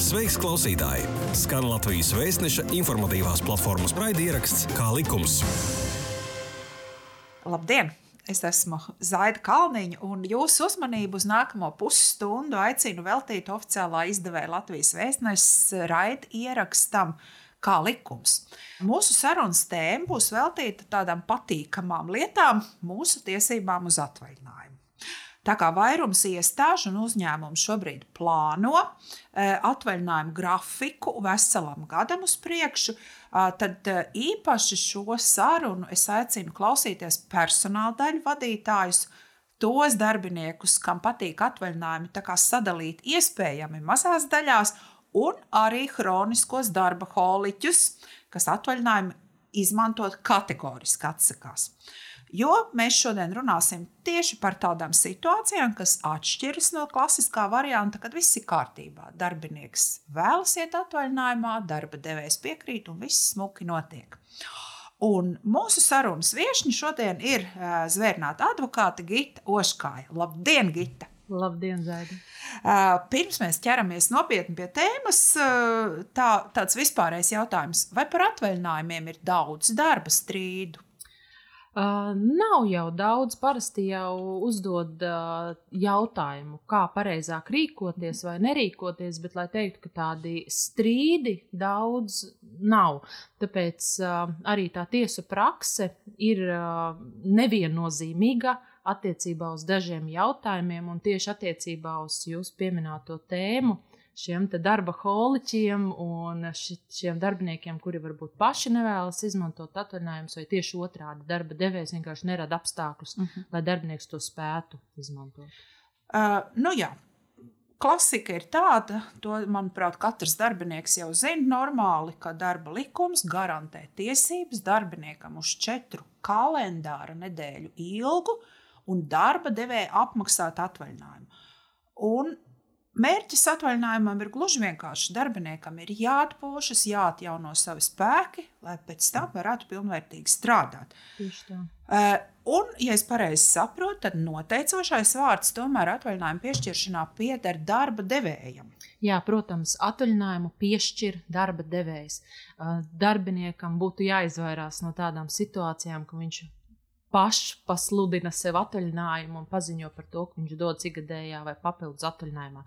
Sveiks, klausītāji! Skan Latvijas vēstneša informatīvās platformas raidieraksts Kā likums. Labdien! Es esmu Zaida Kalniņa, un jūsu uzmanību uz nākamo pusstundu aicinu veltīt oficiālā izdevēja Latvijas vēstneša raida ierakstam kā likums. Mūsu sarunas tēma būs veltīta tādām patīkamām lietām, mūsu tiesībām uz atvaļinājumu. Tā kā vairums iestāžu un uzņēmumu šobrīd plāno e, atvaļinājumu grafiku veselam gadam uz priekšu, tad e, īpaši šo sarunu es aicinu klausīties personāla daļu vadītājus, tos darbiniekus, kam patīk atvaļinājumi, sadalīt iespējami mazās daļās, un arī hroniskos darba holiķus, kas atvaļinājumu izmantot kategoriski atsakās. Jo mēs šodien runāsim tieši par tādām situācijām, kas atšķiras no klasiskā varianta, kad viss ir kārtībā. Darbinieks vēlas iet atvaļinājumā, darba devējs piekrīt un viss smuki notiek. Un mūsu sarunas viesiņa šodien ir uh, zvērnāta advokāte Gita Oškāja. Labdien, Gita! Labdien, Zaida! Uh, pirms mēs ķeramies nopietni pie tēmas, uh, tā, tāds vispārējais jautājums. Vai par atvaļinājumiem ir daudz darba strīdu? Uh, nav jau daudz, parasti jau uzdod uh, jautājumu, kā pareizāk rīkoties vai nerīkoties, bet, lai teiktu, ka tādi strīdi daudz nav. Tāpēc uh, arī tā tiesu prakse ir uh, neviennozīmīga attiecībā uz dažiem jautājumiem, un tieši attiecībā uz jūsu pieminēto tēmu šiem darba holiķiem un šiem darbiniekiem, kuri varbūt paši nevēlas izmantot atvaļinājumus, vai tieši otrādi darba devējs vienkārši nerada apstākļus, uh mhm. -huh. lai darbinieks to spētu izmantot. Uh, nu jā. Klasika ir tāda, to, manuprāt, katrs darbinieks jau zina normāli, ka darba likums garantē tiesības darbiniekam uz četru kalendāra nedēļu ilgu un darba devēja apmaksāt atvaļinājumu. Un Mērķis atvaļinājumam ir gluži vienkārši. Darbiniekam ir jāatpūšas, jāatjauno savi spēki, lai pēc tam varētu pilnvērtīgi strādāt. Tieši tā. Uh, un, ja es pareizi saprotu, tad noteicošais vārds tomēr atvaļinājuma piešķiršanā pieder darba devējam. Jā, protams, atvaļinājumu piešķir darba devējs. Uh, darbiniekam būtu jāizvairās no tādām situācijām, ka viņš pašpasludina sev atvaļinājumu un paziņo par to, ka viņš dodas ikgadējā vai papildus atvaļinājumā.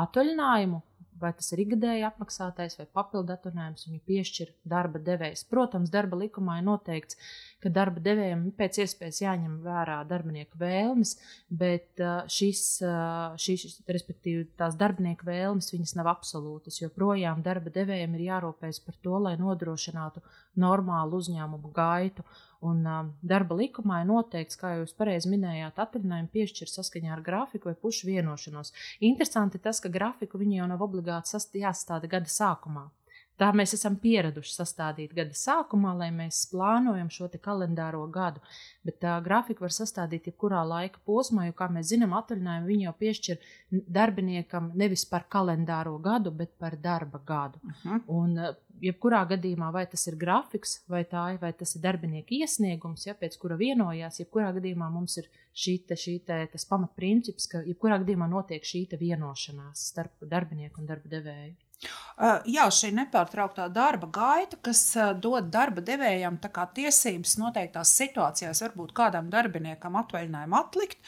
Atvaļinājumu, vai tas ir ikgadēji apmaksātais vai papildu atvaļinājums, viņu piešķir darba devējs. Protams, darba likumā ir noteikts, ka darba devējiem pēc iespējas jāņem vērā darbinieku vēlmes, bet uh, šis, uh, šis respektīvi, tās darbinieku vēlmes, viņas nav absolūtas, jo projām darba devējiem ir jārūpējas par to, lai nodrošinātu normālu uzņēmumu gaitu. Un uh, darba likumā ir noteikts, kā jūs pareizi minējāt, atvaļinājumu piešķir saskaņā ar grafiku vai pušu vienošanos. Interesanti tas, ka grafiku viņi jau nav obligāti jāsastāda gada sākumā. Tā mēs esam pieraduši sastādīt gada sākumā, lai mēs plānojam šo kalendāro gadu. Bet tā grafika var sastādīt jebkurā laika posmā, jo, kā mēs zinām, atvaļinājumu viņi jau piešķir darbiniekam nevis par kalendāro gadu, bet par darba gadu. Uh -huh. Un, jebkurā gadījumā, vai tas ir grafiks, vai, tā, vai tas ir darbinieka iesniegums, ja, pēc kura vienojās, jebkurā gadījumā mums ir šī te, šī te, tas pamatprincips, ka jebkurā gadījumā notiek šī vienošanās starp darbinieku un darba devēju. Jā, šī nepārtrauktā darba gaita, kas dod darba devējam tiesības noteiktās situācijās, varbūt kādam darbiniekam atvaļinājumu atlikt,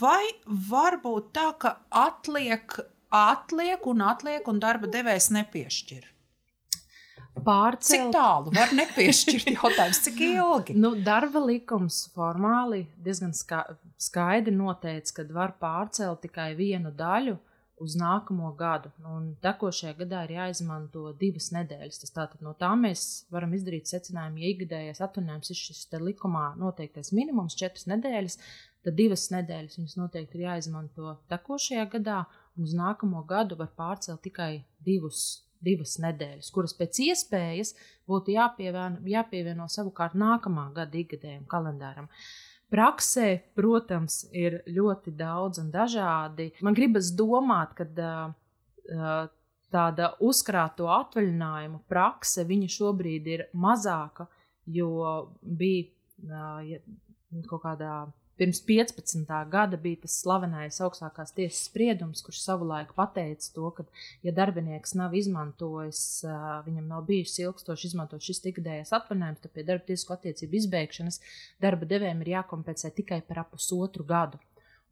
vai varbūt tā, ka atliek, atliek un atliek, un darba devējs nepiešķir. Pārcelt. Cik tālu var nepiešķirt jautājums, cik ilgi? nu, darba likums formāli diezgan skaidri noteica, ka var pārcelt tikai vienu daļu uz nākamo gadu. Un tekošajā gadā ir jāizmanto divas nedēļas. Tas tātad no tā mēs varam izdarīt secinājumu, ja ikgadējais atvaļinājums ir šis likumā noteiktais minimums, četras nedēļas, tad divas nedēļas viņas noteikti ir jāizmanto tekošajā gadā, un uz nākamo gadu var pārcelt tikai divus. Divas nedēļas, kuras pēc iespējas būtu jāpievieno, jāpievieno savukārt nākamā gada ikgadējam kalendāram. Praksē, protams, ir ļoti daudz un dažādi. Man gribas domāt, ka uh, tāda uzkrāto atvaļinājumu prakse šobrīd ir mazāka, jo bija uh, kaut kādā Pirms 15. gada bija tas slavenais augstākās tiesas spriedums, kurš savulaik pateica to, ka, ja darbinieks nav izmantojis, viņam nav bijusi ilgstoši izmantot šis ikgadējais atvaļinājums, tad pie darba tiesisku attiecību izbeigšanas darba devējiem ir jākompensē tikai par pusotru gadu.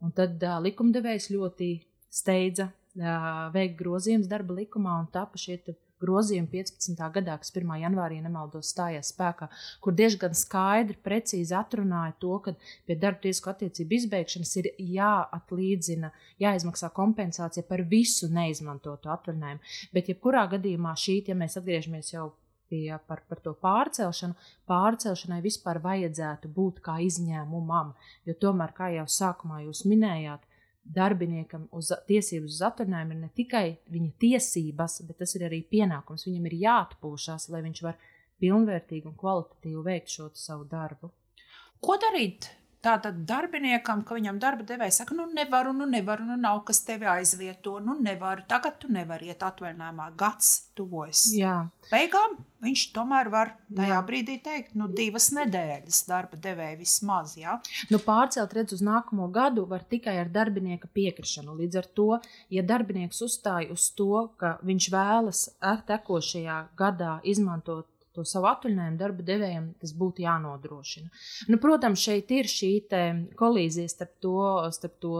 Un tad uh, likumdevējs ļoti steidza uh, veikt grozījumus darba likumā un tapa šie grozījumi 15. gadā, kas 1. janvārī nemaldos stājās spēkā, kur diezgan skaidri, precīzi atrunāja to, ka pie darba tiesku attiecību izbeigšanas ir jāatlīdzina, jāizmaksā kompensācija par visu neizmantotu atvaļinājumu. Bet, jebkurā gadījumā šī, ja mēs atgriežamies jau pie, par, par to pārcelšanu, pārcelšanai vispār vajadzētu būt kā izņēmumam, jo tomēr, kā jau sākumā jūs minējāt, darbiniekam uz tiesības uz atvaļinājumu ir ne tikai viņa tiesības, bet tas ir arī pienākums. Viņam ir jāatpūšas, lai viņš var pilnvērtīgi un kvalitatīvi veikt šo savu darbu. Ko darīt Tātad darbiniekam, ka viņam darba devējs saka, nu nevaru, nu nevaru, nu nav kas tevi aizvieto, nu nevaru, tagad tu nevari iet atvaļinājumā, gads tuvojas. Jā. Beigām viņš tomēr var tajā Jā. brīdī teikt, nu divas nedēļas darba devēja vismaz, jā. Nu pārcelt redz uz nākamo gadu var tikai ar darbinieka piekrišanu. Līdz ar to, ja darbinieks uzstāja uz to, ka viņš vēlas ar tekošajā gadā izmantot to savu atvaļinājumu darba devējiem tas būtu jānodrošina. Nu, protams, šeit ir šī kolīzija starp to, starp to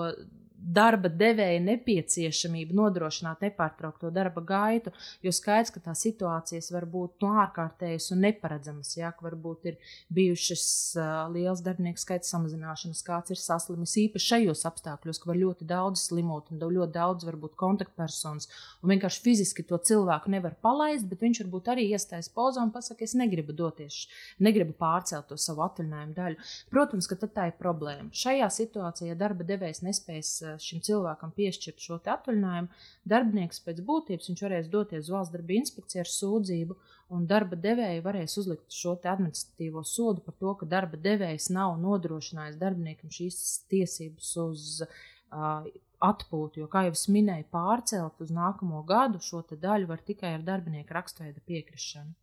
darba devēja nepieciešamība nodrošināt nepārtraukto darba gaitu, jo skaidrs, ka tā situācijas var būt no ārkārtējas un neparedzamas. Jā, ka varbūt ir bijušas uh, liels darbinieku skaits samazināšanas, kāds ir saslimis īpaši šajos apstākļos, ka var ļoti daudz slimot un ļoti daudz varbūt kontaktpersonas. Un vienkārši fiziski to cilvēku nevar palaist, bet viņš varbūt arī iestājas pozā un pasakā, es negribu doties, negribu pārcelt to savu atvaļinājumu daļu. Protams, ka tā ir problēma. Šajā situācijā darba devējs nespējas šim cilvēkam piešķirt šo atvaļinājumu, darbinieks pēc būtības varēs doties valsts darba inspekciju ar sūdzību, un darba devēja varēs uzlikt šo administratīvo sodu par to, ka darba devējs nav nodrošinājis darbiniekam šīs tiesības uz uh, atpūtu. Jo, kā jau es minēju, pārcelt uz nākamo gadu šo daļu var tikai ar darbinieka rakstveida piekrišanu.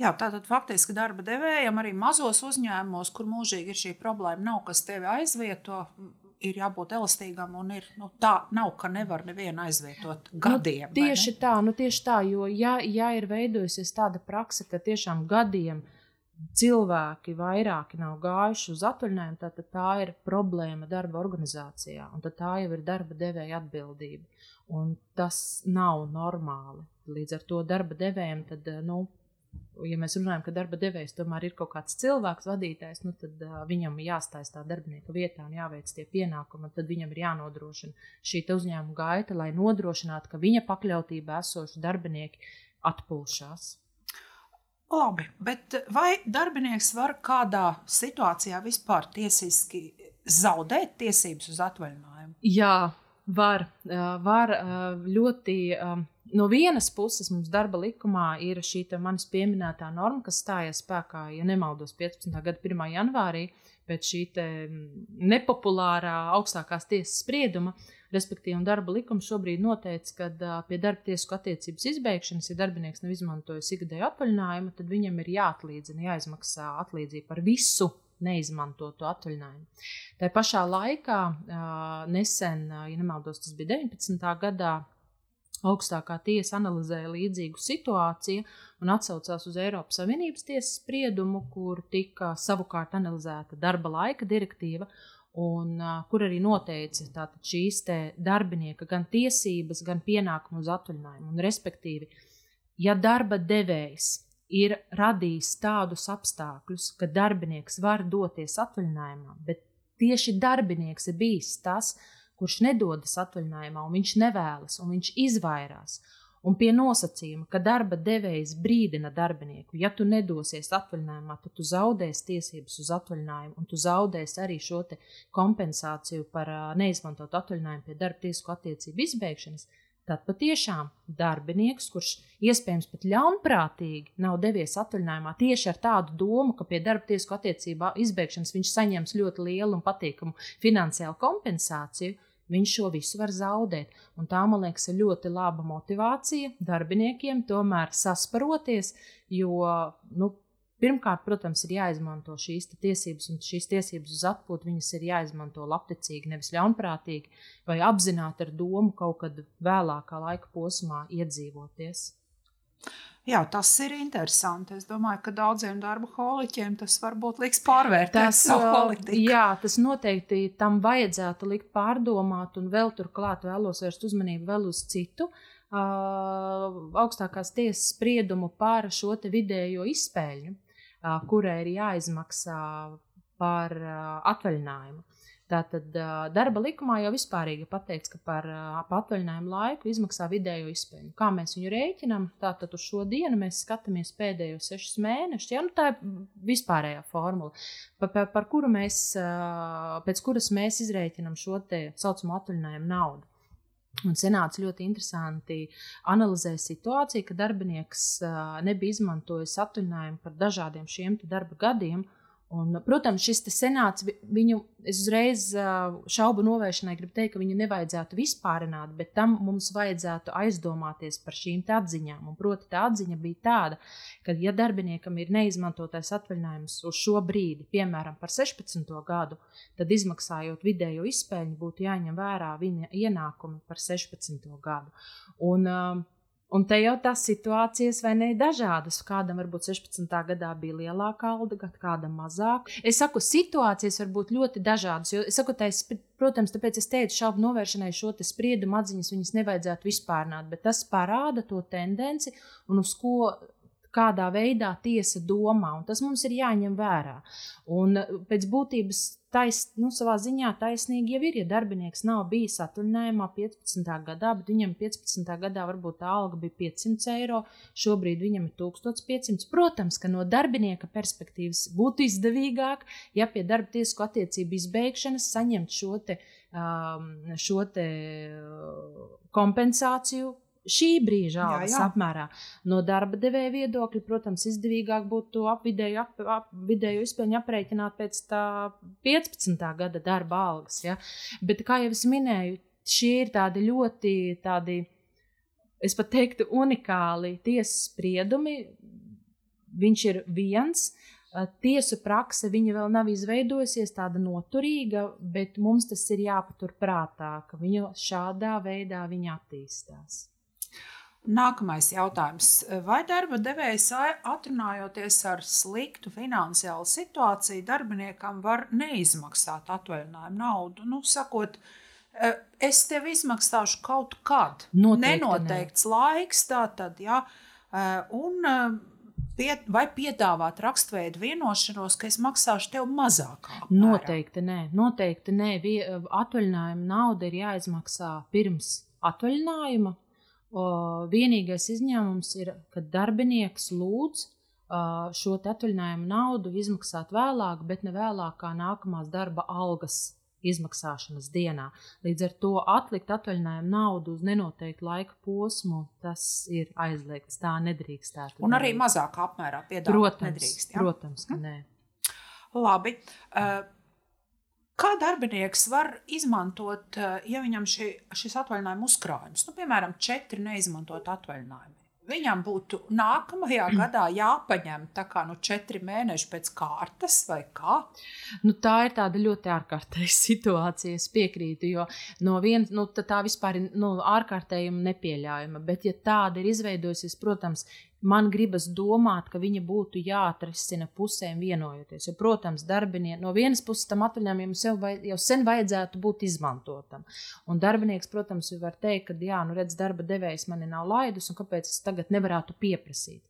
Jā, tātad faktiski darba devējam arī mazos uzņēmumos, kur mūžīgi ir šī problēma, nav kas tevi aizvieto, ir jābūt elastīgam, un ir, nu, tā nav, ka nevar nevienu aizvietot nu, gadiem. Nu, tieši tā, nu, tieši tā, jo ja, ja ir veidojusies tāda praksa, ka tiešām gadiem cilvēki vairāki nav gājuši uz atvaļinājumu, tad, tad tā ir problēma darba organizācijā, un tā jau ir darba devēja atbildība. Un tas nav normāli. Līdz ar to darba devējiem tad, nu, ja mēs runājam, ka darba devējs tomēr ir kaut kāds cilvēks, vadītājs, nu, tad uh, viņam jāstājas tā darbinieka vietā un jāveic tie pienākumi. Tad viņam ir jānodrošina šī uzņēmuma gaita, lai nodrošinātu, ka viņa pakļautībā esoši darbinieki atpūšas. Labi, bet vai darbinieks var kādā situācijā vispār tiesiski zaudēt tiesības uz atvaļinājumu? Jā, var. Var ļoti no vienas puses mums darba likumā ir šī manis pieminētā norma, kas stājās spēkā, ja nemaldos, 15. gada 1. janvārī pēc šī nepopulārā augstākās tiesas sprieduma. Respektīvi, darba likums šobrīd noteica, ka pie darba tiesku attiecības izbeigšanas, ja darbinieks nav izmantojis ikgadēju atvaļinājumu, tad viņam ir jāatlīdzina, jāizmaksā atlīdzība par visu neizmantotu atvaļinājumu. Tā pašā laikā, nesen, ja nemaldos, tas bija 19. gadā, Augstākā tiesa analizēja līdzīgu situāciju un atsaucās uz Eiropas Savienības tiesas spriedumu, kur tika savukārt analizēta darba laika direktīva, un kur arī noteica šīs darbinieka gan tiesības, gan pienākumu uz atvaļinājumu. Un, respektīvi, ja darba devējs ir radījis tādus apstākļus, ka darbinieks var doties atvaļinājumā, bet tieši darbinieks ir bijis tas, kas kurš nedodas atvaļinājumā, un viņš nevēlas, un viņš izvairās. Un pie nosacījuma, ka darba devējs brīdina darbinieku, ja tu nedosies atvaļinājumā, tad tu zaudēsi tiesības uz atvaļinājumu, un tu zaudēsi arī šo kompensāciju par neizmantotu atvaļinājumu pie darba tiesku attiecību izbeigšanas. Tad patiešām darbinieks, kurš iespējams pat ļaunprātīgi nav devies atvaļinājumā tieši ar tādu domu, ka pie darba tiesku attiecībā izbeigšanas viņš saņems ļoti lielu un patīkamu finansiālu kompensāciju, viņš šo visu var zaudēt. Un tā, man liekas, ir ļoti laba motivācija darbiniekiem tomēr sasparoties, jo nu, pirmkārt, protams, ir jāizmanto šīs tiesības, un šīs tiesības uz atpūtu viņas ir jāizmanto labticīgi, nevis ļaunprātīgi vai apzināti ar domu kaut kad vēlākā laika posmā iedzīvoties. Jā, tas ir interesanti. Es domāju, ka daudziem darba holiķiem tas varbūt liks pārvērtēt savu politiku. Jā, tas noteikti tam vajadzētu likt pārdomāt, un vēl turklāt vēlos vērst uzmanību vēl uz citu uh, augstākās tiesas spriedumu par šo vidējo izspēļu, uh, kurai ir jāizmaksā par uh, atvaļinājumu. Tātad darba likumā jau vispārīgi pateikts, ka par atvaļinājumu laiku izmaksā vidējo izpēļu. Kā mēs viņu rēķinām? Tātad uz šo dienu mēs skatāmies pēdējos sešus mēnešus. Ja? Nu, tā ir vispārējā formula, par, par, par kuru mēs, pēc kuras mēs izrēķinām šo tā saucamo atvaļinājumu naudu. Un senāts ļoti interesanti analizē situāciju, ka darbinieks nebija izmantojis atvaļinājumu par dažādiem šiem darba gadiem. Uh, Un, protams, šis senāts, viņu uzreiz šaubu novēršanai gribu teikt, ka viņu nevajadzētu vispārināt, bet tam mums vajadzētu aizdomāties par šīm atziņām. Un, proti, tā atziņa bija tāda, ka, ja darbiniekam ir neizmantotais atvaļinājums uz šo brīdi, piemēram, par 16. gadu, tad izmaksājot vidējo izpēļņu, būtu jāņem vērā viņa ienākumi par 16. gadu. Un, uh, Un te jau tās situācijas, vai ne, dažādas. Kādam varbūt 16. gadā bija lielāka alga, kādam mazāk. Es saku, situācijas var būt ļoti dažādas. Jo, es saku, tais, protams, tāpēc es teicu, šaubu novēršanai šo spriedumu atziņas viņas nevajadzētu vispārināt, bet tas parāda to tendenci un uz ko kādā veidā tiesa domā, un tas mums ir jāņem vērā. Un eh, pēc būtības tais, nu, savā ziņā taisnīgi jau ir, ja darbinieks nav bijis atvaļinājumā 15. gadā, bet viņam 15. gadā varbūt tā alga bija 500 eiro, šobrīd viņam ir 1500. Protams, ka no darbinieka perspektīvas būtu izdevīgāk, ja pie darba tiesku attiecību izbeigšanas saņemt šo te, um, šo te uh, kompensāciju šī brīža algas jā, jā. apmērā. No darba devēja viedokļa, protams, izdevīgāk būtu apvidēju, ap, ap, vidēju izpēļņu aprēķināt pēc tā 15. gada darba algas. Ja? Bet, kā jau es minēju, šie ir tādi ļoti, tādi, es pat teiktu, unikāli tiesas spriedumi. Viņš ir viens. Tiesu prakse vēl nav izveidojusies tāda noturīga, bet mums tas ir jāpatur prātā, ka viņa šādā veidā viņa attīstās. Nākamais jautājums. Vai darba devējs atrunājoties ar sliktu finansiālu situāciju, darbiniekam var neizmaksāt atvaļinājumu naudu? Nu, sakot, e, es tev izmaksāšu kaut kad. Noteikti Nenoteikts ne. laiks, tā tad, jā. E, un e, pie, vai piedāvāt rakstveidu vienošanos, ka es maksāšu tev mazāk? Noteikti nē. Noteikti nē. Atvaļinājuma nauda ir jāizmaksā pirms atvaļinājuma O, vienīgais izņēmums ir, kad darbinieks lūdz uh, šo atvaļinājumu naudu izmaksāt vēlāk, bet ne vēlāk kā nākamās darba algas izmaksāšanas dienā. Līdz ar to atlikt atvaļinājumu naudu uz nenoteiktu laika posmu, tas ir aizliegts. Tā nedrīkstētu. Un arī mazākā apmērā piedāvāt. Protams, nedrīkst, ja? protams ka hm? nē. Labi. Uh, Kā darbinieks var izmantot, eh, ja viņam šī, šis atvaļinājuma uzkrājums, nu, piemēram, četri neizmantot atvaļinājumi? Viņam būtu nākamajā gadā jāpaņem tā kā nu, četri mēneši pēc kārtas, vai kā? Nu, tā ir tāda ļoti ārkārtēja situācija. Es piekrītu, jo no vienas nu, tā vispār ir nu, ārkārtējuma nepieļaujama. Bet, ja tāda ir izveidojusies, protams, man gribas domāt, ka viņa būtu jāatrisina pusēm vienojoties. Jo, protams, darbinieki no vienas puses tam atvaļinājumam jau, vai, jau sen vajadzētu būt izmantotam. Un darbinieks, protams, var teikt, ka, jā, nu redz, darba devējs mani nav laidus, un kāpēc es tagad nevarētu pieprasīt.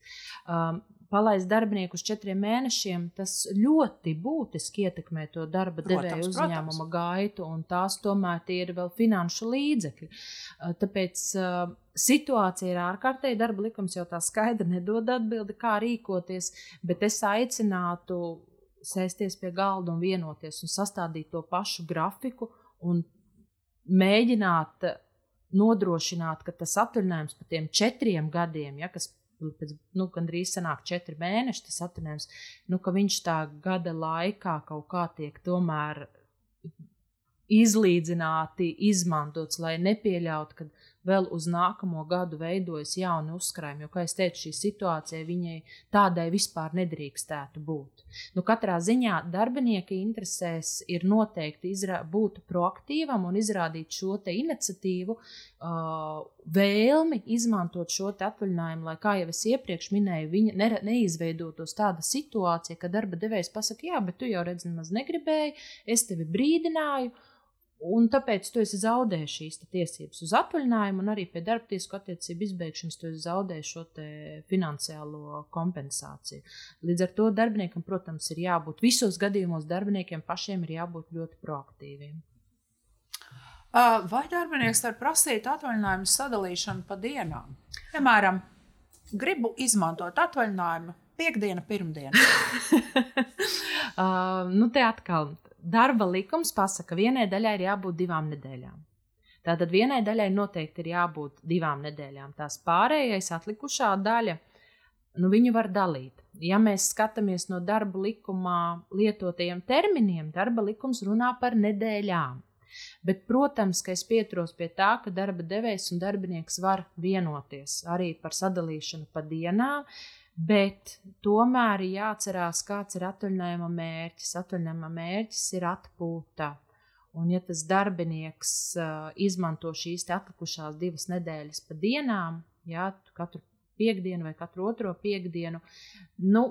Um, palaist darbinieku uz četriem mēnešiem, tas ļoti būtiski ietekmē to darba devēja uzņēmuma gaitu, un tās tomēr ir vēl finanšu līdzekļi. Uh, tāpēc uh, situācija ir ārkārtēji. Darba likums jau tā skaidri nedod atbildi, kā rīkoties, bet es aicinātu sēsties pie galda un vienoties un sastādīt to pašu grafiku un mēģināt nodrošināt, ka tas atvaļinājums par tiem četriem gadiem, ja, kas pēc nu, gandrīz sanāk četri mēneši, tas atvaļinājums, nu, ka viņš tā gada laikā kaut kā tiek tomēr izlīdzināti izmantots, lai nepieļautu, ka vēl uz nākamo gadu veidojas jauni uzkrājumi. Jo, kā jau teicu, šī situācija viņai tādai vispār nedrīkstētu būt. Nu, katrā ziņā darbinieka interesēs ir noteikti izrā, būt proaktīvam un izrādīt šo iniciatīvu, uh, vēlmi izmantot šo atvaļinājumu, lai, kā jau es iepriekš minēju, viņa ne, neizveidotos tāda situācija, ka darba devējs pasakā, jā, bet tu jau redzi, nemaz negribēji, es tevi brīdināju. Un tāpēc tu zaudēji šīs tiesības uz atvaļinājumu, un arī pie darba tiesku attiecību izbeigšanas tu zaudēji šo finansiālo kompensāciju. Līdz ar to darbiniekam, protams, ir jābūt visos gadījumos, darbiniekiem pašiem ir jābūt ļoti proaktīviem. Vai darbinieks var prasīt atvaļinājumu sadalīšanu pa dienām? Piemēram, gribu izmantot atvaļinājumu piekdiena, pirmdiena. uh, nu, te atkal darba likums pasaka, ka vienai daļai ir jābūt divām nedēļām. Tātad vienai daļai noteikti ir jābūt divām nedēļām. Tās pārējais, atlikušā daļa, nu, viņu var dalīt. Ja mēs skatāmies no darba likumā lietotajiem terminiem, darba likums runā par nedēļām. Bet, protams, ka es pieturos pie tā, ka darba devējs un darbinieks var vienoties arī par sadalīšanu pa dienām, Bet tomēr ir jāatcerās, kāds ir atvaļinājuma mērķis. Atvaļinājuma mērķis ir atpūta. Un, ja tas darbinieks uh, izmanto šīs atlikušās divas nedēļas pa dienām, jā, katru piekdienu vai katru otro piekdienu, nu,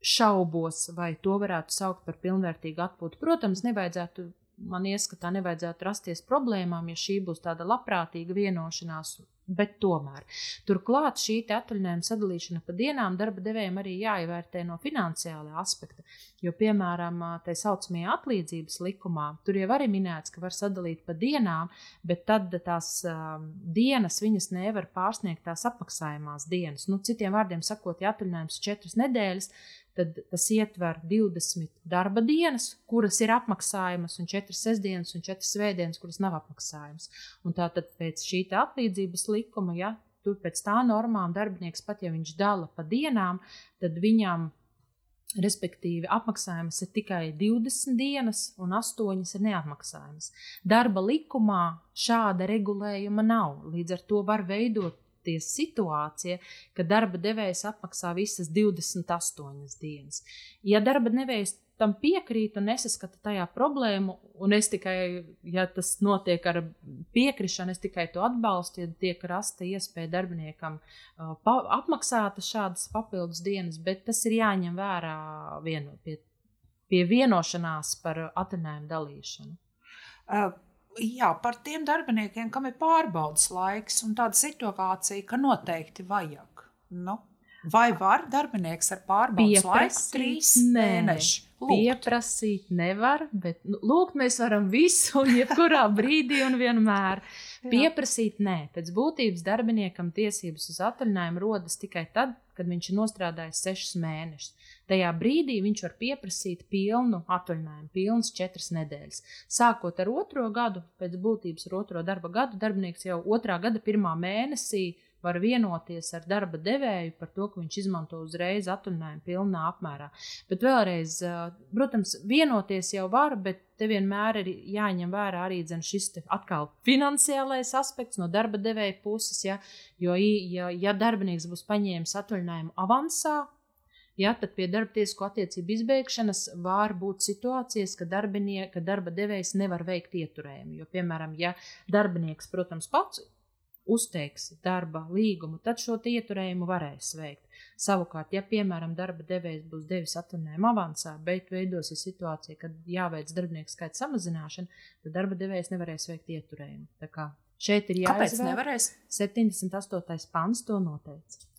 šaubos, vai to varētu saukt par pilnvērtīgu atpūtu. Protams, nevajadzētu, man ieskatā, nevajadzētu rasties problēmām, ja šī būs tāda labprātīga vienošanās Bet tomēr turklāt šī atvaļinājuma sadalīšana pa dienām darba devējiem arī jāievērtē no finansiālā aspekta. Jo, piemēram, tā saucamajā atlīdzības likumā, tur jau arī minēts, ka var sadalīt pa dienām, bet tad tās um, dienas viņas nevar pārsniegt tās apmaksājumās dienas. Nu, citiem vārdiem sakot, ja atvaļinājums četras nedēļas, tad tas ietver 20 darba dienas, kuras ir apmaksājamas, un 4 sestdienas un 4 svētdienas, kuras nav apmaksājamas. Un tātad pēc šī atlīdzības likuma, ja tur pēc tā normām darbinieks pat ja viņš dala pa dienām, tad viņam Respektīvi, apmaksājums ir tikai 20 dienas, un 8 ir neapmaksājamas. Darba likumā šāda regulējuma nav. Līdz ar to var veidot rasties situācija, ka darba devējs apmaksā visas 28 dienas. Ja darba devējs tam piekrīt un nesaskata tajā problēmu, un es tikai, ja tas notiek ar piekrišanu, es tikai to atbalstu, ja tiek rasta iespēja darbiniekam uh, apmaksāt šādas papildus dienas, bet tas ir jāņem vērā vieno, pie, pie vienošanās par atvaļinājumu dalīšanu. Uh jā, par tiem darbiniekiem, kam ir pārbaudas laiks un tāda situācija, ka noteikti vajag. Nu, vai var darbinieks ar pārbaudas laiku trīs mēnešus? Pieprasīt nevar, bet nu, lūk, mēs varam visu, jebkurā brīdī un vienmēr. Pieprasīt nē, pēc būtības darbiniekam tiesības uz atvaļinājumu rodas tikai tad, kad viņš ir nostrādājis sešus mēnešus. Tajā brīdī viņš var pieprasīt pilnu atvaļinājumu, pilnas četras nedēļas. Sākot ar otro gadu, pēc būtības ar otro darba gadu, darbinieks jau otrā gada pirmā mēnesī var vienoties ar darba devēju par to, ka viņš izmanto uzreiz atvaļinājumu pilnā apmērā. Bet vēlreiz, protams, vienoties jau var, bet te vienmēr ir jāņem vērā arī šis atkal finansiālais aspekts no darba devēja puses. Ja, jo, ja, ja darbinieks būs paņēmis atvaļinājumu avansā, Ja, tad pie darba tiesku attiecību izbeigšanas var būt situācijas, ka, ka darba devējs nevar veikt ieturējumu. Jo, piemēram, ja darbinieks, protams, pats uzteiks darba līgumu, tad šo ieturējumu varēs veikt. Savukārt, ja, piemēram, darba devējs būs devis atvaļinājumu avansā, bet veidosies situācija, kad jāveic darbinieku skaita samazināšana, tad darba devējs nevarēs veikt ieturējumu. Šeit ir jāizvēl. Kāpēc nevarēs? 78. pants to noteica.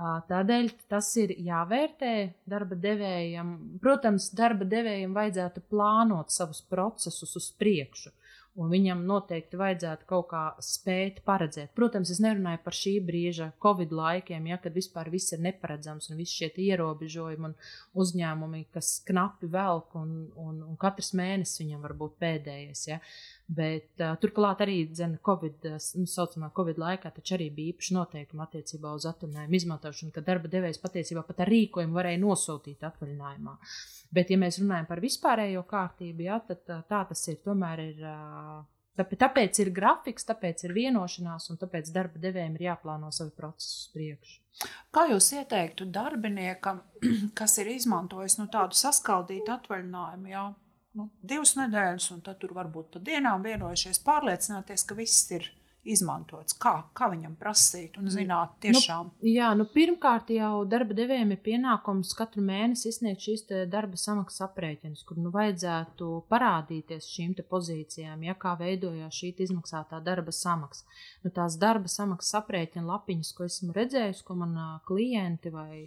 Tādēļ tas ir jāvērtē darba devējam. Protams, darba devējam vajadzētu plānot savus procesus uz priekšu. Un viņam noteikti vajadzētu kaut kā spēt paredzēt. Protams, es nerunāju par šī brīža Covid laikiem, ja, kad vispār viss ir neparedzams un visi šie ierobežojumi un uzņēmumi, kas knapi velk un, un, un katrs mēnesis viņam var būt pēdējais. Ja. Bet, uh, turklāt arī COVID, nu, saucamā Covid laikā arī bija īpaši noteikumi attiecībā uz atvaļinājumu izmantošanu, ka darba devējs patiesībā pat ar rīkojumu varēja nosūtīt atvaļinājumā. Bet, ja mēs runājam par vispārējo kārtību, jā, tad tā, tas ir. Tomēr ir tāpēc ir grafiks, tāpēc ir vienošanās, un tāpēc darba devējiem ir jāplāno savi procesi uz priekšu. Kā jūs ieteiktu darbiniekam, kas ir izmantojis nu, tādu saskaldītu atvaļinājumu, jā, nu, divas nedēļas, un tad tur varbūt pa dienām vienojušies, pārliecināties, ka viss ir izmantots? Kā, kā viņam prasīt un zināt, tiešām? Nu, jā, nu, pirmkārt, jau darba devējiem ir pienākums katru mēnesi izsniegt šīs darba samaksas aprēķinus, kur nu vajadzētu parādīties šīm pozīcijām, ja kā veidojās šī izmaksātā darba samaksa. Nu, tās darba samaksas aprēķina lapiņas, ko esmu redzējusi, ko man klienti vai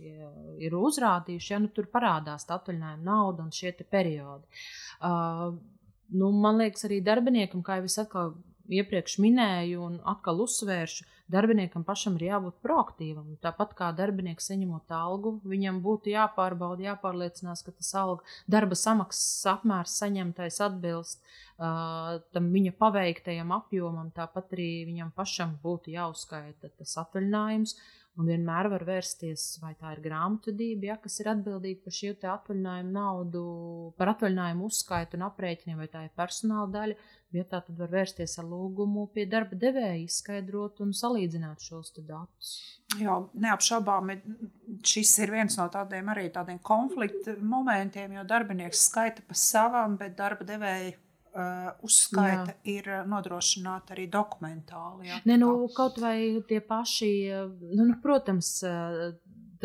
ir uzrādījuši, ja nu, tur parādās atvaļinājuma nauda un šie periodi. Uh, nu, man liekas, arī darbiniekam, kā jau es atkal iepriekš minēju, un atkal uzsvēršu, darbiniekam pašam ir jābūt proaktīvam. Tāpat kā darbinieks saņemot algu, viņam būtu jāpārbauda, jāpārliecinās, ka tas alga darba samaksas apmērs saņemtais atbilst uh, tam viņa paveiktajam apjomam. Tāpat arī viņam pašam būtu jāuzskaita tas atvaļinājums. Un vienmēr var vērsties, vai tā ir grāmatvedība, ja, kas ir atbildīga par šo atvaļinājumu naudu, par atvaļinājumu uzskaitu un aprēķiniem, vai tā ir personāla daļa. Vietā tad var vērsties ar lūgumu pie darba devēja, izskaidrot un salīdzināt šos datus. Jā, neapšaubām, šis ir viens no tādiem arī tādiem konflikta momentiem, jo darbinieks skaita pa savam, bet darba devēja uzskaita jā. ir uh, nodrošināta arī dokumentāli. Jā. Ne, nu, kaut vai tie paši, uh, nu, nu, protams,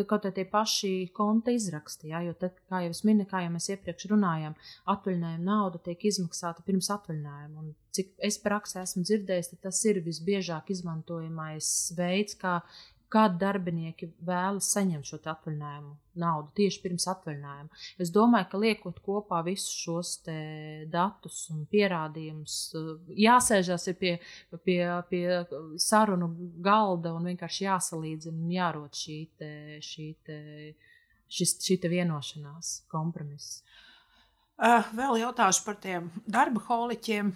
kaut kā tie paši konta izraksti, jā, jo tad, kā jau es minēju, kā jau mēs iepriekš runājām, atvaļinājuma nauda tiek izmaksāta pirms atvaļinājuma. Un cik es praksē esmu dzirdējis, tas ir visbiežāk izmantojamais veids, kā kad darbinieki vēlas saņemt šo atvaļinājumu naudu tieši pirms atvaļinājuma. Es domāju, ka liekot kopā visus šos datus un pierādījumus, jāsēžas pie, pie, pie sarunu galda un vienkārši jāsalīdzina un jārod šī, te, šī, te, šis, šī te vienošanās, kompromiss. Uh, vēl jautāšu par tiem darba holiķiem.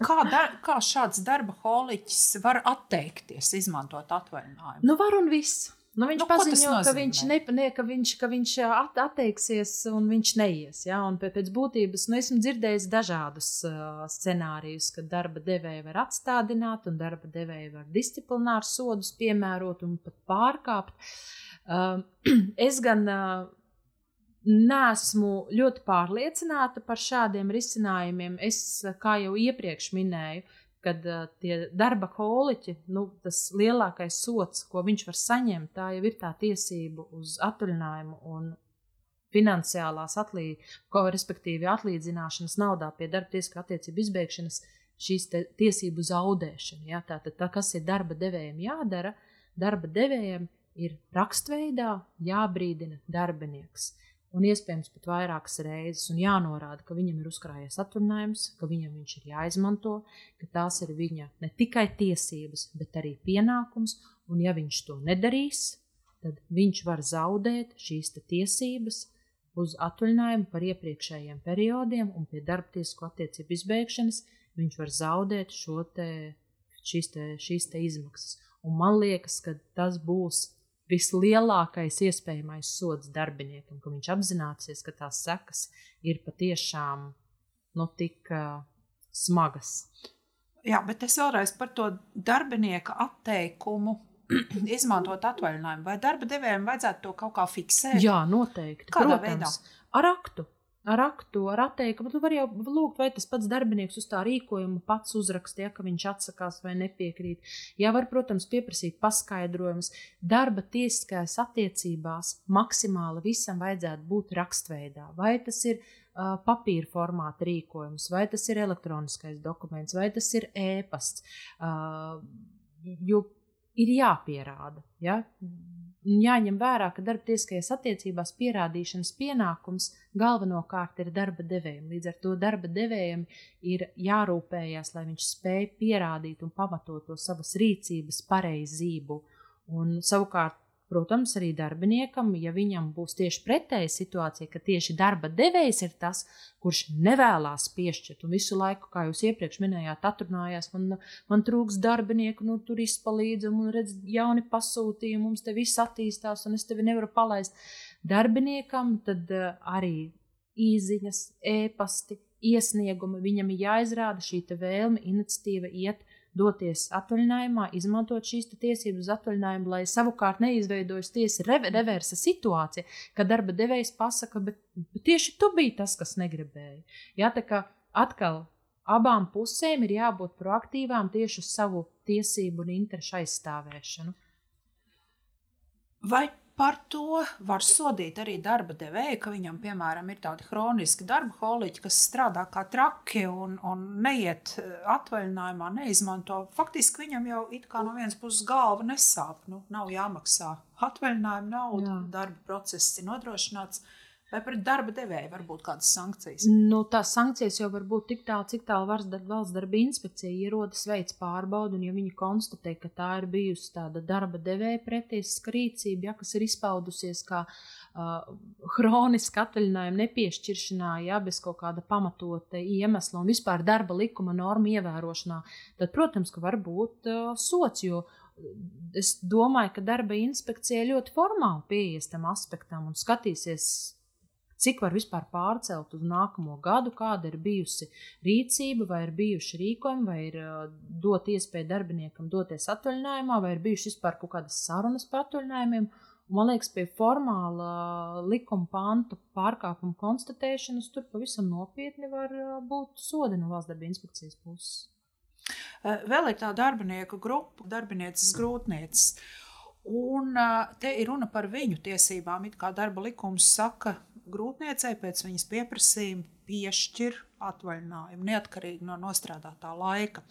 Kā, dar, kā šāds darba holiķis var atteikties, izmantot atvaļinājumu? Nu, var un viss. Nu, viņš nu, paziņo, ka viņš, ne, ne, ka viņš, ka viņš at, atteiksies un viņš neies. Ja? Un pēc būtības nu, esmu dzirdējis dažādus uh, scenārijus, ka darba devēja var atstādināt, un darba devēja var disciplinārus sodus piemērot un pat pārkāpt. Uh, es gan uh, Nesmu ļoti pārliecināta par šādiem risinājumiem. Es, kā jau iepriekš minēju, kad uh, tie darba holiķi, nu, tas lielākais sots, ko viņš var saņemt, tā jau ir tā tiesība uz atvaļinājumu un finansiālās atlīdzināšanas, respektīvi atlīdzināšanas naudā pie darba tiesiskā attiecību izbeigšanas, šīs tiesību zaudēšana. Ja? Tātad, tā, kas ir darba devējiem jādara, darba devējiem ir rakstveidā jābrīdina darbinieks un iespējams pat vairākas reizes, un jānorāda, ka viņam ir uzkrājies atvaļinājums, ka viņam viņš ir jāizmanto, ka tās ir viņa ne tikai tiesības, bet arī pienākums, un ja viņš to nedarīs, tad viņš var zaudēt šīs tiesības uz atvaļinājumu par iepriekšējiem periodiem, un pie darba tiesisko attiecību izbeigšanas viņš var zaudēt te, šīs, te, šīs te izmaksas. Un man liekas, ka tas būs vislielākais iespējamais sods darbiniekam, ka viņš apzināsies, ka tās sekas ir patiešām nu, tik uh, smagas. Jā, bet es vēlreiz par to darbinieka atteikumu izmantot atvaļinājumu. Vai darba devējiem vajadzētu to kaut kā fiksēt? Jā, noteikti. Kādā Protams, veidā? Ar aktu ar aktu, ar atteikumu. Tu vari jau lūgt, vai tas pats darbinieks uz tā rīkojuma pats uzrakstīja, ka viņš atsakās vai nepiekrīt. Jā, var, protams, pieprasīt paskaidrojumus. Darba tiesiskajās attiecībās maksimāli visam vajadzētu būt rakstveidā. Vai tas ir uh, papīra formāta rīkojums, vai tas ir elektroniskais dokuments, vai tas ir ēpasts. Uh, jo ir jāpierāda. Ja? Jāņem vērā, ka darba tiesiskajās attiecībās pierādīšanas pienākums galvenokārt ir darba devējiem. Līdz ar to darba devējiem ir jārūpējas, lai viņš spēj pierādīt un pamatot to savas rīcības pareizību. Un, savukārt, Protams, arī darbiniekam, ja viņam būs tieši pretēja situācija, ka tieši darba devējs ir tas, kurš nevēlas piešķirt un visu laiku, kā jūs iepriekš minējāt, atrunājās, man, man trūks darbinieku, nu, tur izpalīdzam, un redz, jauni pasūtījumi, mums te viss attīstās, un es tevi nevaru palaist. Darbiniekam tad uh, arī īziņas, ēpasti, iesniegumi, viņam ir jāizrāda šī vēlme, iniciatīva iet doties atvaļinājumā, izmantot šīs tiesības uz atvaļinājumu, lai savukārt neizveidojas tiesa reversa situācija, kad darba devējs pasaka, bet, bet tieši tu biji tas, kas negribēja. Jā, tā kā atkal abām pusēm ir jābūt proaktīvām tieši uz savu tiesību un interešu aizstāvēšanu. Vai Par to var sodīt arī darba devēju, ka viņam, piemēram, ir tādi hroniski darba holiķi, kas strādā kā traki un, un neiet eh, atvaļinājumā, neizmanto. Faktiski viņam jau it kā no vienas puses galva nesāp, nu, nav jāmaksā atvaļinājuma nauda, Jā. darba process ir nodrošināts. Uh, Vai pret darba devēju var būt kādas sankcijas? Nu, tās sankcijas jau var būt tik tālu, cik tālu valsts darba inspekcija ierodas, veids pārbaudu, un ja viņi konstatē, ka tā ir bijusi tāda darba devēja pretiesiska rīcība, ja, kas ir izpaudusies kā uh, hroniska atvaļinājuma nepiešķiršanā, ja bez kaut kāda pamatota iemesla un vispār darba likuma norma ievērošanā, tad, protams, ka var būt uh, sots, jo es domāju, ka darba inspekcija ļoti formāli pieies tam aspektam un skatīsies cik var vispār pārcelt uz nākamo gadu, kāda ir bijusi rīcība, vai ir bijuši rīkojumi, vai ir dot iespēju darbiniekam doties atvaļinājumā, vai ir bijušas vispār kaut kādas sarunas par atvaļinājumiem. Man liekas, pie formāla likuma pantu pārkāpuma konstatēšanas tur pavisam nopietni var būt sodi no valsts darba inspekcijas puses. Vēl ir tā darbinieku grupa, darbinieces grūtnieces. Un te ir runa par viņu tiesībām. It kā darba likums saka, grūtniecei pēc viņas pieprasījuma piešķir atvaļinājumu, neatkarīgi no nostrādātā laika.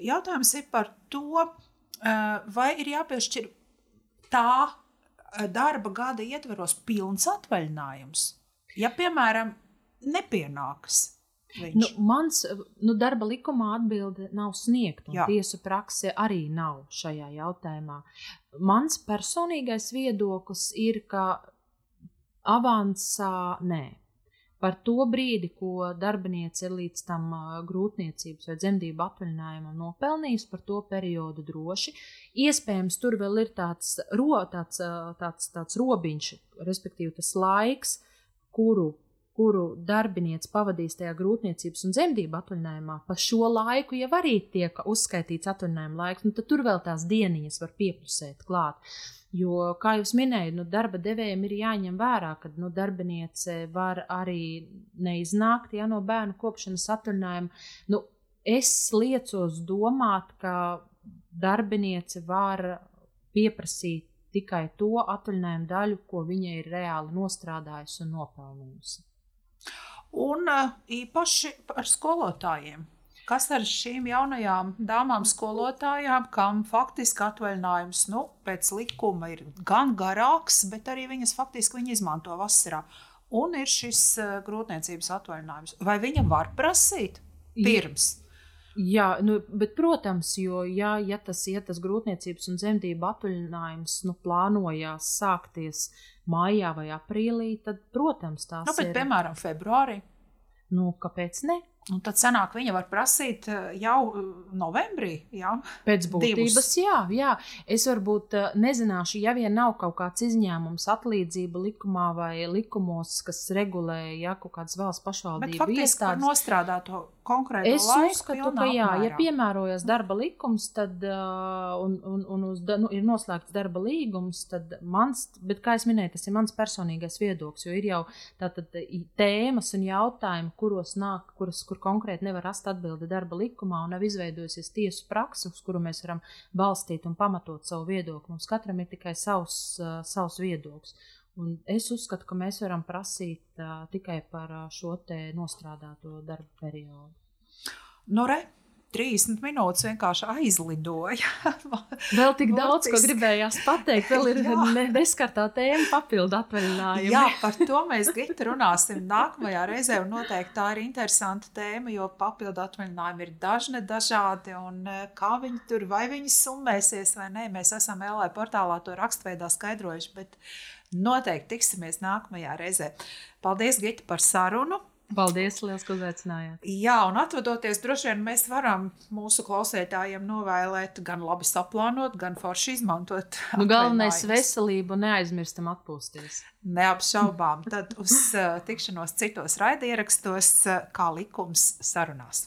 Jautājums ir par to, eh, vai ir jāpiešķir tā eh, darba gada ietveros pilns atvaļinājums. Ja, piemēram, nepienāks Viņš. Nu, mans nu, darba likumā atbilde nav sniegta, un Jā. tiesu prakse arī nav šajā jautājumā. Mans personīgais viedoklis ir, ka avansā nē. Par to brīdi, ko darbiniece ir līdz tam grūtniecības vai dzemdību atvaļinājumam nopelnījusi, par to periodu droši. Iespējams, tur vēl ir tāds, ro, tāds, tāds, tāds robiņš, respektīvi tas laiks, kuru, kuru darbiniece pavadīs tajā grūtniecības un dzemdību atvaļinājumā. Pa šo laiku jau arī tiek uzskaitīts atvaļinājuma laiks, nu tad tur vēl tās dieniņas var piepusēt klāt. Jo, kā jau minēju, nu, darba devējiem ir jāņem vērā, ka nu, darbiniece var arī neiznākt ja, no bērnu kopšanas atvaļinājuma. Nu, es liecos domāt, ka darbiniece var pieprasīt tikai to atvaļinājumu daļu, ko viņa ir reāli nostrādājusi un nopelnījusi. Un īpaši par skolotājiem Kas ar šīm jaunajām dāmām, skolotājām, kam faktiski atvaļinājums nu, pēc likuma ir gan garāks, bet arī viņas faktiski viņa izmanto vasarā. Un ir šis uh, grūtniecības atvaļinājums. Vai viņa var prasīt pirms? Jā, nu, bet, protams, jo, ja, ja tas ir tas grūtniecības un dzemdību atvaļinājums, nu, plānojās sākties maijā vai aprīlī, tad, protams, tās nu, bet, ir. Piemēram, februārī. Nu, kāpēc ne? Un tad sanāk, viņa var prasīt eh, jau eh, novembrī. Jā? Pēc būtības, Divus. jā, jā. Es varbūt eh, nezināšu, ja vien nav kaut kāds izņēmums atlīdzība likumā vai likumos, kas regulē ja, kaut kādas valsts pašvaldību iestādes. Nostrādāto konkrēto es laiku. Es uzskatu, ka jā, apmērā. ja piemērojas darba likums, tad un, un, un uz, nu, ir noslēgts darba līgums, tad mans, bet kā es minēju, tas ir mans personīgais viedoklis, jo ir jau tātad tēmas un jautājumi, kuros nāk, kuras, kur konkrēti nevar rast atbildi darba likumā un nav izveidojusies tiesu praksa, uz kuru mēs varam balstīt un pamatot savu viedokli. Mums katram ir tikai savs, uh, savs viedoklis. Un es uzskatu, ka mēs varam prasīt uh, tikai par uh, šo nostrādāto darba periodu. Nu, re, 30 minūtes vienkārši aizlidoja. vēl tik daudz, ko gribējās pateikt. Vēl ir ne, neskartā tēma, papildu atvaļinājumi. Jā, par to mēs Gita runāsim nākamajā reizē. Un noteikti tā ir interesanta tēma, jo papildu atvaļinājumi ir dažne dažādi. Un e, kā viņi tur, vai viņi summēsies vai nē, mēs esam LA portālā to rakstveidā skaidrojuši. Bet noteikti tiksimies nākamajā reizē. Paldies, Gita, par sarunu! Paldies, liels, ka uzaicinājāt. Jā, un atvadoties, droši vien mēs varam mūsu klausītājiem novēlēt gan labi saplānot, gan forši izmantot. Nu, galvenais veselību neaizmirstam atpūsties. Neapšaubām. Tad uz uh, tikšanos citos raidierakstos, kā likums sarunās.